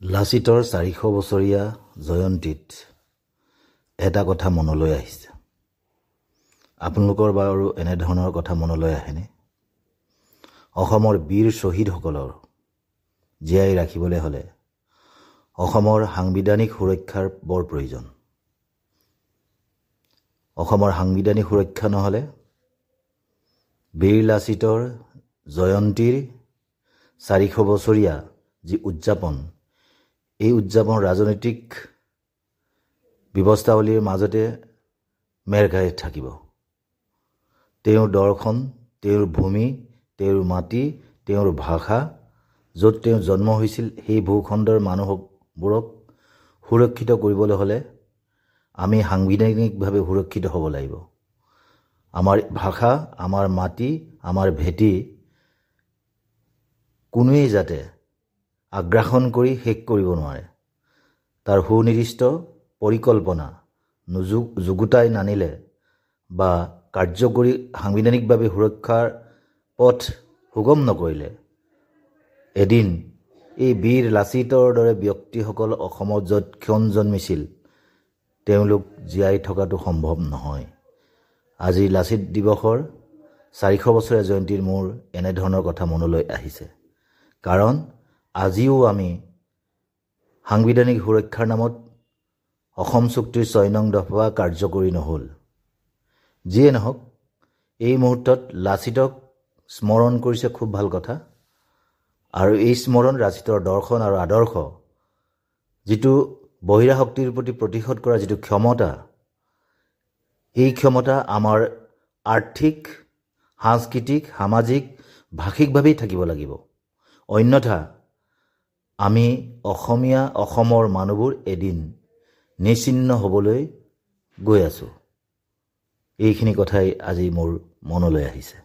লাচিতৰ চাৰিশ বছৰীয়া জয়ন্তীত এটা কথা মনলৈ আহিছে। আপোনালোকৰ বাৰু এনেধৰণৰ কথা মনলৈ আহেনে? অসমৰ বীৰ শ্বহীদসকলৰ জীয়াই ৰাখিবলৈ হ'লে অসমৰ সাংবিধানিক সুৰক্ষাৰ বৰ প্ৰয়োজন। অসমৰ সাংবিধানিক সুৰক্ষা নহ'লে বীৰ লাচিতৰ জয়ন্তীৰ চাৰিশ বছৰীয়া যি উদযাপন এই উদযাপন ৰাজনৈতিক ব্যৱস্থাৱলীৰ মাজতে মেৰ খাই থাকিব। তেওঁৰ দৰ্শন তেওঁৰ ভূমি তেওঁৰ মাটি তেওঁৰ ভাষা য'ত তেওঁ জন্ম হৈছিল সেই ভূখণ্ডৰ মানুহবোৰক সুৰক্ষিত কৰিবলৈ হ'লে আমি সাংবিধানিকভাৱে সুৰক্ষিত হ'ব লাগিব। আমাৰ ভাষা আমাৰ মাটি আমাৰ ভেটি কোনোৱেই যাতে আগ্ৰাসন কৰি শেষ কৰিব নোৱাৰে। তাৰ সুনিৰ্দিষ্ট পৰিকল্পনা নুযুগ যুগুতাই নানিলে বা কাৰ্যকৰী সাংবিধানিকভাৱে সুৰক্ষাৰ পথ সুগম নকৰিলে। এদিন এই বীৰ লাচিতৰ দৰে ব্যক্তিসকল অসমত য'ত ক্ষণ জন্মিছিল তেওঁলোক জীয়াই থকাটো সম্ভৱ নহয়। আজি লাচিত দিৱসৰ চাৰিশ বছৰীয়া জয়ন্তীৰ মোৰ এনেধৰণৰ কথা মনলৈ আহিছে। কাৰণ আজিও আমি সাংবিধানিক সুৰক্ষাৰ নামত অসম চুক্তিৰ ছয় নং দফা কাৰ্যকৰী নহ'ল। যিয়ে নহওক এই মুহূৰ্তত লাচিতক স্মৰণ কৰিছে খুব ভাল কথা। আৰু এই স্মৰণ লাচিতৰ দৰ্শন আৰু আদৰ্শ যিটো বহিৰা শক্তিৰ প্ৰতি প্ৰতিশোধ কৰা যিটো ক্ষমতা এই ক্ষমতা আমাৰ আৰ্থিক সাংস্কৃতিক সামাজিক ভাষিকভাৱেই থাকিব লাগিব। অন্যথা আমি অসমীয়া অসমৰ মানুহবোৰ এদিন নিচিন্ন হ'বলৈ গৈ আছোঁ। এইখিনি কথাই আজি মোৰ মনলৈ আহিছে।